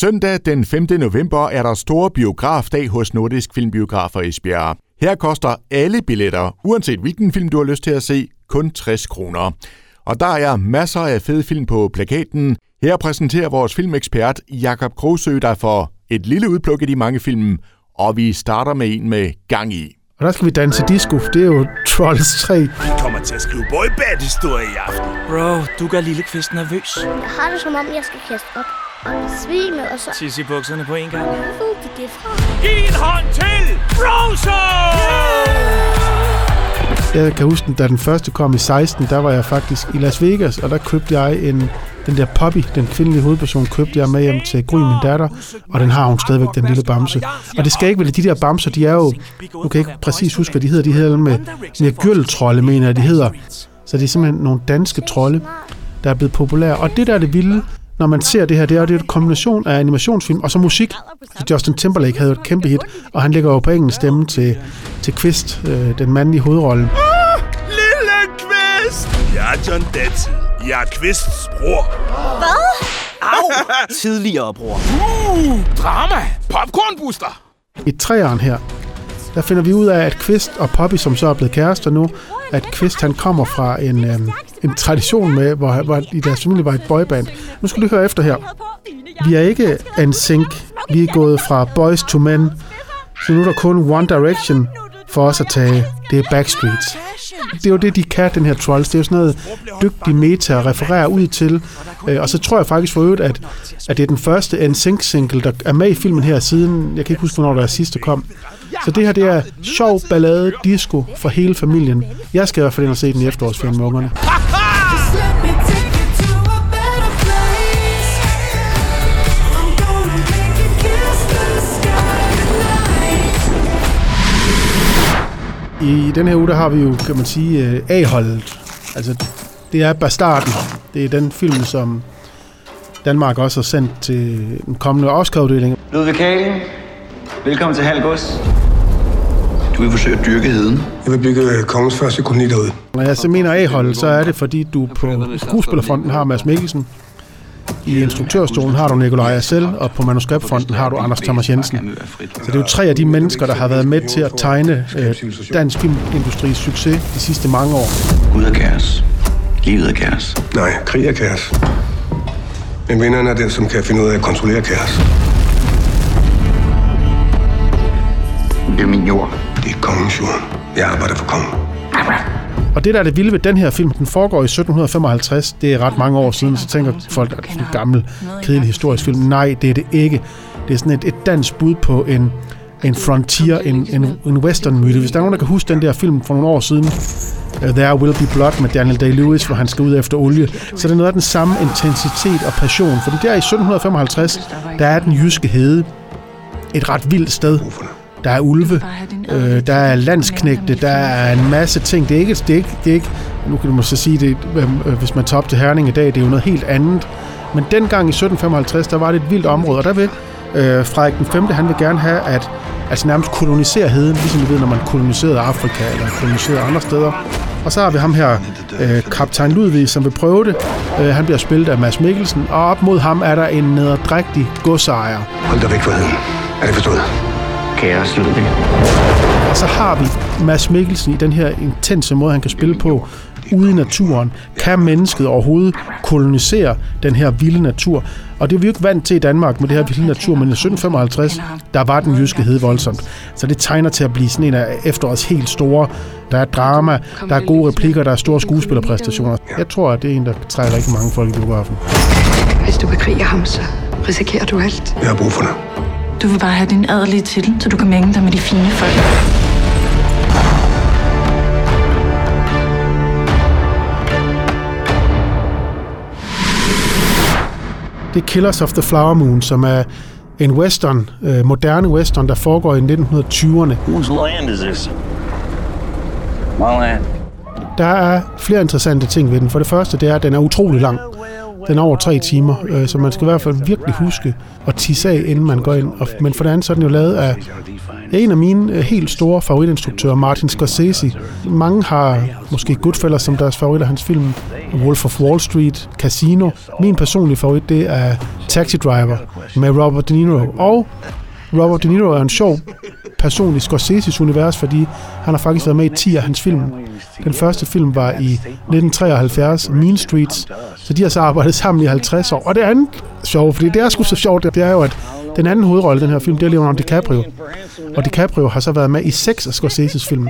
Søndag den 5. november er der stor biografdag hos Nordisk Filmbiografer i Esbjerg. Her koster alle billetter, uanset hvilken film du har lyst til at se, kun 60 kroner. Og der er masser af fede film på plakaten. Her præsenterer vores filmekspert Jakob Krogsø dig for et lille udpluk af de mange film, og vi starter med en med gang i. Og der skal vi danse disco. Det er jo Trolls 3. Vi kommer til at skrive boyband-historie i aften. Bro, du gør lille kvist nervøs. Jeg har det som om, jeg skal kaste op og besvime, og så... Tisse i bukserne på en gang. Hvor ved det fra? Giv en hånd til Frozen! Jeg kan huske, da den første kom i 16, der var jeg faktisk i Las Vegas, og der købte jeg en, den der Poppy, den kvindelige hovedperson, købte jeg med hjem til Gry, min datter, og den har hun stadigvæk, den lille bamse. Og det skal ikke være, de der bamser, de er jo, nu kan jeg ikke præcis huske, hvad de hedder, de hedder med, med gyldtrolde, mener jeg, de hedder. Så det er simpelthen nogle danske trolde, der er blevet populære. Og det der er det vilde, når man ser det her, det er, er en kombination af animationsfilm og så musik. Justin Timberlake havde et kæmpe hit, og han ligger jo på engelsk stemme til, til Kvist, øh, den mandlige hovedrolle. Lille Kvist! Jeg er John Datid. Jeg er Kvists bror. Au! Tidligere, bror. Uh, drama. Popcorn Booster. I træeren her, der finder vi ud af, at Kvist og Poppy, som så er blevet kærester nu, at Kvist han kommer fra en, øhm, en tradition med, hvor, hvor i deres familie var et boyband. Nu skal du høre efter her. Vi er ikke en sync. Vi er gået fra boys to men. Så nu er der kun One Direction for os at tage. Det er Backstreets. Det er jo det, de kan, den her Trolls. Det er jo sådan noget dygtig meta at referere ud til. Øh, og så tror jeg faktisk for øvrigt, at, at det er den første NSYNC single, der er med i filmen her siden, jeg kan ikke huske, hvornår der sidste kom. Så det her, det er sjov ballade disco for hele familien. Jeg skal i hvert fald ind og se den i efterårsferien med ungerne. I den her uge, der har vi jo, kan man sige, øh, A-holdet. Altså, det er Bastarden. Det er den film, som Danmark også har sendt til den kommende Oscar-uddeling. Ludvig Kaling, velkommen til Halv Gods. Du vil forsøge at dyrke heden. Jeg vil bygge øh, kongens første koloni derude. Når jeg så mener A-holdet, så er det, fordi du på skuespillerfronten har Mads Mikkelsen, i instruktørstolen har du Nikolaj Assel, og på manuskriptfronten har du Anders Thomas Jensen. Så det er jo tre af de mennesker, der har været med til at tegne øh, dansk filmindustris succes de sidste mange år. Gud er kaos. Livet er kaos. Nej, krig er kaos. Men vinderen er den, som kan finde ud af at kontrollere kaos. Det er min jord. Det er kongens jord. Jeg arbejder for kongen. Og det, der er det vilde ved den her film, den foregår i 1755. Det er ret mange år siden, så tænker folk, at det er en gammel, kedelig historisk film. Nej, det er det ikke. Det er sådan et, et dansk bud på en, en frontier, en, en, en western-myte. Hvis der er nogen, der kan huske den der film fra nogle år siden, uh, There Will Be Blood med Daniel Day-Lewis, hvor han skal ud efter olie, så er noget af den samme intensitet og passion. Fordi der i 1755, der er den jyske hede et ret vildt sted. Der er ulve, øh, der er landsknægte, der er en masse ting. Det er ikke, det er ikke, det er ikke nu kan du måske sige det, øh, hvis man tager op til Herning i dag, det er jo noget helt andet. Men dengang i 1755, der var det et vildt område, og der vil øh, Frederik den 5. han vil gerne have, at altså nærmest kolonisere heden, ligesom vi ved, når man koloniserede Afrika eller koloniserede andre steder. Og så har vi ham her, øh, kaptajn Ludvig, som vil prøve det. Øh, han bliver spillet af Mads Mikkelsen, og op mod ham er der en nederdrægtig godsejer. Hold dig væk fra heden. Er det forstået? Kaos, Ludvig. Og så har vi Mads Mikkelsen i den her intense måde, han kan spille på ude i naturen. Kan mennesket overhovedet kolonisere den her vilde natur? Og det er vi jo ikke vant til i Danmark med det her vilde natur, men i 1755, der var den jyske hede voldsomt. Så det tegner til at blive sådan en af efterårets helt store. Der er drama, der er gode replikker, der er store skuespillerpræstationer. Jeg tror, at det er en, der trækker rigtig mange folk i biografen. Hvis du bekriger ham, så risikerer du alt. Jeg har brug for dig. Du vil bare have din adelige titel, så du kan mænge dig med de fine folk. Det er Killers of the Flower Moon, som er en western, øh, moderne western, der foregår i 1920'erne. Whose land is this? My land. Der er flere interessante ting ved den. For det første, det er, at den er utrolig lang. Den er over tre timer, øh, så man skal i hvert fald virkelig huske at tisse af, inden man går ind. Og, men for det andet, så er den jo lavet af en af mine øh, helt store favoritinstruktører, Martin Scorsese. Mange har måske Goodfellas som deres favorit af hans film, Wolf of Wall Street, Casino. Min personlige favorit, det er Taxi Driver med Robert De Niro. Og Robert De Niro er en sjov person i Scorseses univers, fordi han har faktisk været med i 10 af hans film. Den første film var i 1973, Mean Streets, så de har så arbejdet sammen i 50 år. Og det andet sjovt, fordi det er sgu så sjovt, det er jo, at den anden hovedrolle i den her film, det er Leonardo DiCaprio. Og DiCaprio har så været med i seks af Scorseses film.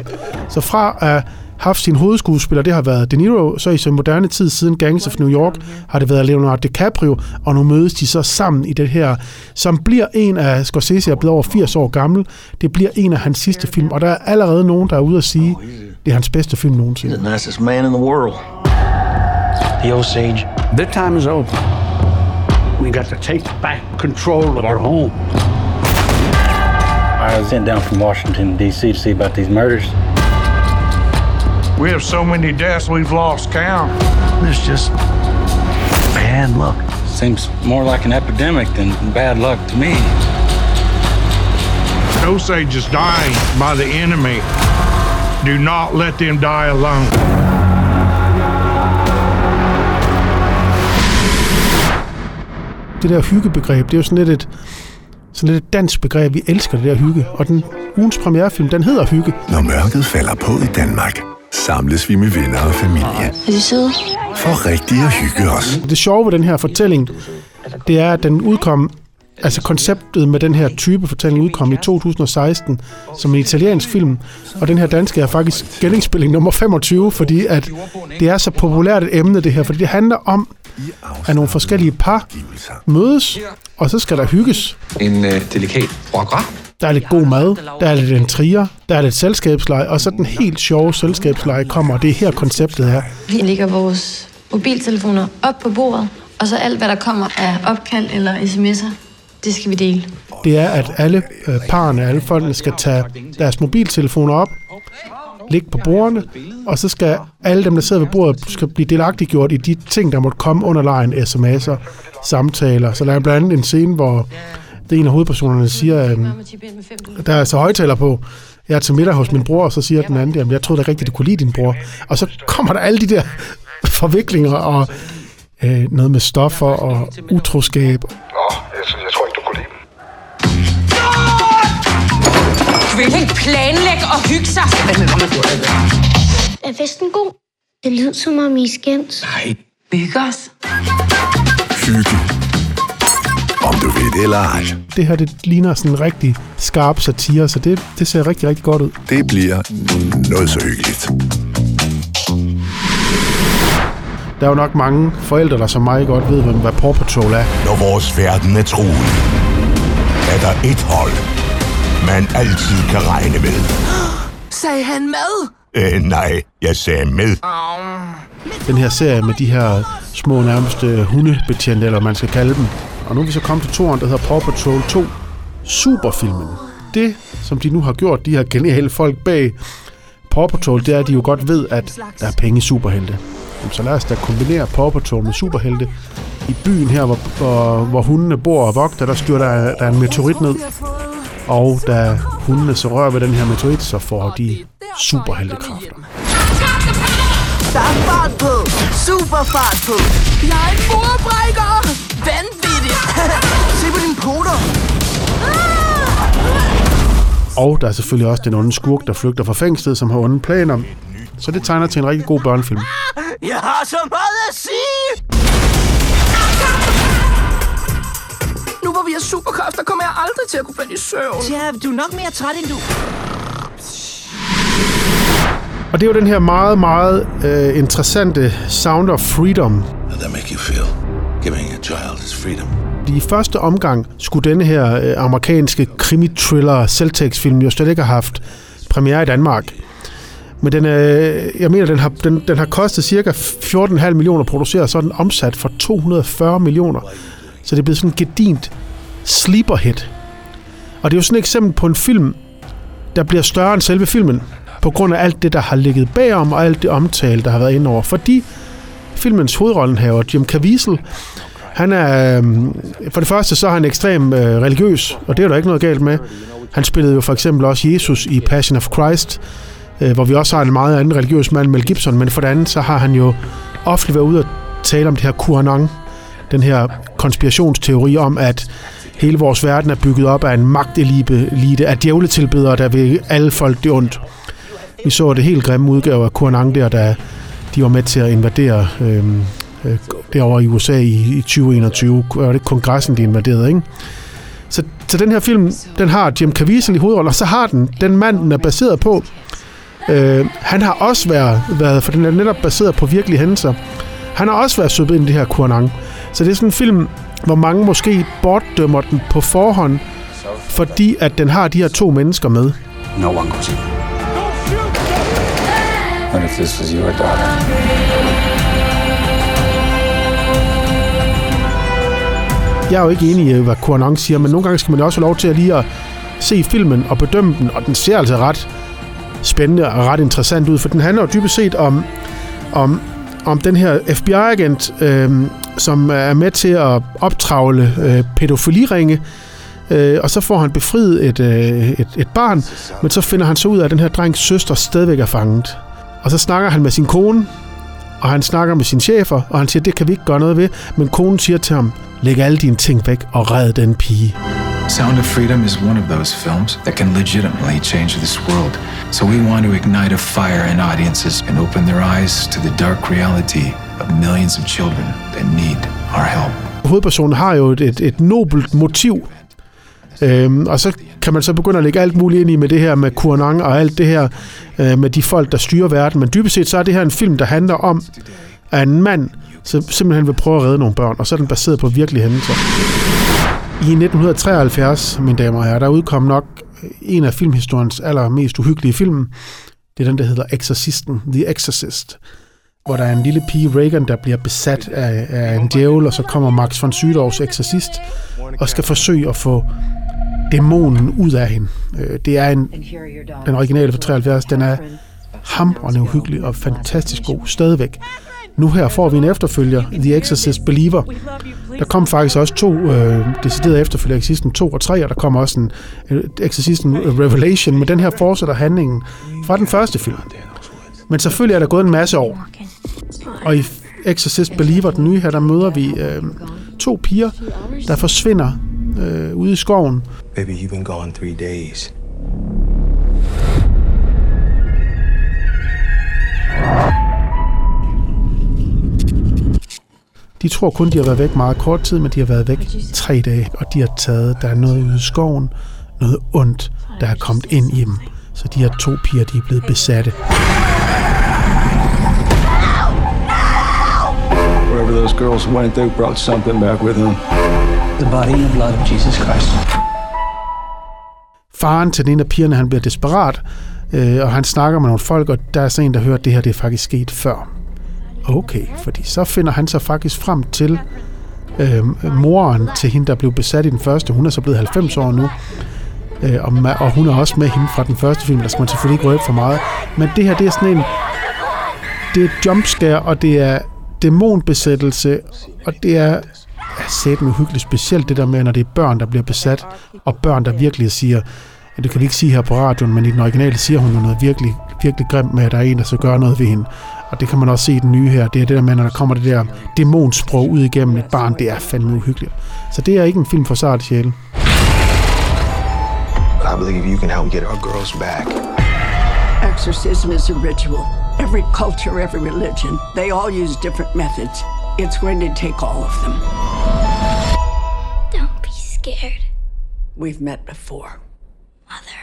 Så fra at haft sin hovedskuespiller, det har været De Niro, så i så moderne tid siden Gangs of New York, har det været Leonardo DiCaprio, og nu mødes de så sammen i det her, som bliver en af Scorsese, er blevet over 80 år gammel, det bliver en af hans sidste film, og der er allerede nogen, der er ude at sige, det er hans bedste film nogensinde. The nicest man in the world. The Osage. Their time is over. We got to take back control of our home. I was sent down from Washington, D.C. to see about these murders. We have so many deaths we've lost count. It's just bad luck. Seems more like an epidemic than bad luck to me. Osage is dying by the enemy. Do not let them die alone. Det der hyggebegreb, det er jo sådan lidt et, sådan lidt et dansk begreb. Vi elsker det der hygge. Og den ugens premierefilm, den hedder Hygge. Når mørket falder på i Danmark, samles vi med venner og familie. Er? For rigtig at hygge os. Det sjove ved den her fortælling, det er, at den udkom, altså konceptet med den her type fortælling udkom i 2016 som en italiensk film, og den her danske er faktisk genindspilling nummer 25, fordi at det er så populært et emne det her, fordi det handler om, at nogle forskellige par mødes, og så skal der hygges. En øh, delikat foie gras. Der er lidt god mad, der er lidt intriger, der er lidt selskabsleje, og så den helt sjove selskabsleje kommer, og det er her konceptet er. Vi lægger vores mobiltelefoner op på bordet, og så alt, hvad der kommer af opkald eller sms'er, det skal vi dele. Det er, at alle øh, parerne, alle folkene skal tage deres mobiltelefoner op, ligge på bordene, og så skal alle dem, der sidder ved bordet, skal blive delagtiggjort i de ting, der måtte komme under lejen, sms'er, samtaler. Så der er blandt andet en scene, hvor det er en af hovedpersonerne siger, øh, der er så højtaler på, jeg er til middag hos min bror, og så siger den anden, jamen jeg troede da rigtigt, du kunne lide din bror. Og så kommer der alle de der forviklinger og øh, noget med stoffer og utroskab. Nå, jeg, jeg tror ikke, du kunne lide vil ikke planlægge og hygge sig. Er festen god? Det lyder som om I er skændt. Nej. Hygge os. Hygge. Om du ved det eller ej. Det her, det ligner sådan en rigtig skarp satire, så det, det ser rigtig, rigtig godt ud. Det bliver noget så hyggeligt. Der er jo nok mange forældre, der som mig godt ved, hvad Paw Patrol er. Når vores verden er truet, er der et hold, man altid kan regne med. Sagde han med? Øh, nej, jeg sagde med. Den her serie med de her små nærmest hundebetjente, eller man skal kalde dem. Og nu er vi så kommet til toren, der hedder Paw Patrol 2. Superfilmen. Det, som de nu har gjort, de her geniale folk bag Paw Patrol, det er, at de jo godt ved, at der er penge i superhelte. Jamen, så lad os da kombinere Paw Patrol med superhelte. I byen her, hvor, hvor, hvor hundene bor og vogter, der styrer der, der er en meteorit ned. Og da hundene så rører ved den her meteorit, så får de superheltekræfter. Der er fart på. Super fart på. Jeg er en murbrækker. Vanvittigt. Se på dine poter. Og der er selvfølgelig også den onde skurk, der flygter fra fængslet, som har onde planer. Så det tegner til en rigtig god børnefilm. Jeg har så meget at sige. Nu hvor vi har superkræfter, kommer jeg aldrig til at kunne falde i søvn. Ja, du er nok mere træt end du. Og det er jo den her meget, meget øh, interessante Sound of Freedom. How that make you feel? Giving a child his freedom. I første omgang skulle denne her øh, amerikanske krimi-thriller selvtægtsfilm jo slet ikke have haft premiere i Danmark. Men den, øh, jeg mener, den har, den, den har kostet cirka 14,5 millioner at producere, så er den omsat for 240 millioner. Så det er blevet sådan en gedint sleeper hit. Og det er jo sådan et eksempel på en film, der bliver større end selve filmen, på grund af alt det, der har ligget bagom, og alt det omtale, der har været indover. Fordi filmens hovedrollenhaver, Jim Caviezel, han er, øhm, for det første, så er han ekstrem øh, religiøs, og det er der ikke noget galt med. Han spillede jo for eksempel også Jesus i Passion of Christ, øh, hvor vi også har en meget anden religiøs mand, Mel Gibson, men for det andet, så har han jo ofte været ude og tale om det her QAnon, den her konspirationsteori om, at hele vores verden er bygget op af en magtelite, af djævletilbedere, der vil alle folk det ondt. Vi så det helt grimme udgave af Kuanang der, da de var med til at invadere øh, øh, derovre i USA i, i 2021. Var det ikke kongressen, de invaderede, ikke? Så, så den her film, den har Jim Caviezel i hovedrollen, og så har den den mand, den er baseret på. Øh, han har også været, været, for den er netop baseret på virkelige hændelser, han har også været søbet ind i det her Kuanang. Så det er sådan en film, hvor mange måske bortdømmer den på forhånd, fordi at den har de her to mennesker med. No one goes in. What if this was your daughter? Jeg er jo ikke enig i, hvad Kuanon siger, men nogle gange skal man jo også have lov til at lige at se filmen og bedømme den, og den ser altså ret spændende og ret interessant ud, for den handler jo dybest set om, om, om den her FBI-agent, øh, som er med til at optravle øh, pædofiliringe, øh, og så får han befriet et, øh, et, et barn, men så finder han så ud af, at den her drengs søster stadigvæk er fanget. Og så snakker han med sin kone, og han snakker med sine chefer, og han siger, det kan vi ikke gøre noget ved, men konen siger til ham, læg alle dine ting væk og red den pige. Sound of Freedom is one of those films that can legitimately change this world. So we want to ignite a fire in audiences and open their eyes to the dark reality of millions of children that need our help. Hovedpersonen har jo et, et, et nobelt motiv, Øhm, og så kan man så begynde at lægge alt muligt ind i med det her med Kurnang og alt det her øh, med de folk, der styrer verden. Men dybest set så er det her en film, der handler om, at en mand så simpelthen vil prøve at redde nogle børn, og så er den baseret på virkelige hændelser. I 1973, mine damer og herrer, der udkom nok en af filmhistoriens allermest uhyggelige film. Det er den, der hedder Exorcisten, The Exorcist, hvor der er en lille pige, Reagan, der bliver besat af, af en djævel, og så kommer Max von Sydows eksorcist og skal forsøge at få dæmonen ud af hende. Øh, Det er en, den originale fra 73, den er hamrende uhyggelig og fantastisk god stadigvæk. Nu her får vi en efterfølger, The Exorcist Believer. Der kom faktisk også to øh, deciderede efterfølger, Exorcisten 2 og 3, og der kommer også en øh, Exorcisten Revelation, men den her fortsætter handlingen fra den første film. Men selvfølgelig er der gået en masse år. Og i Exorcist Believer, den nye her, der møder vi øh, to piger, der forsvinder øh, ude i skoven. Baby, you've been gone three days. De tror kun, de har været væk meget kort tid, men de har været væk tre dage, og de har taget, der er noget ude i skoven, noget ondt, der er kommet ind i dem. Så de her to piger, de er blevet besatte. Wherever those girls went, they brought something back with them. The body and the blood of Jesus Christ. Faren til den af pigerne, han bliver desperat, øh, og han snakker med nogle folk, og der er så en, der hører, at det her det er faktisk sket før. Okay, fordi så finder han sig faktisk frem til øh, moren til hende, der blev besat i den første. Hun er så blevet 90 år nu, øh, og, ma- og hun er også med hende fra den første film. Der skal man selvfølgelig ikke røbe for meget. Men det her, det er sådan en... Det er jumpscare, og det er dæmonbesættelse, og det er sæt med uhyggeligt, specielt det der med, når det er børn, der bliver besat, og børn, der virkelig siger, ja, det kan vi ikke sige her på radioen, men i den originale siger hun noget virkelig, virkelig grimt med, at der er en, der så gør noget ved hende. Og det kan man også se i den nye her. Det er det der med, når der kommer det der dæmonsprog ud igennem et barn, det er fandme uhyggeligt. Så det er ikke en film for sart sjæle. I believe you can help get our girls back. Exorcism is a ritual. Every culture, every religion, they all use different methods. It's going to take all of them. scared. We've met before. Mother.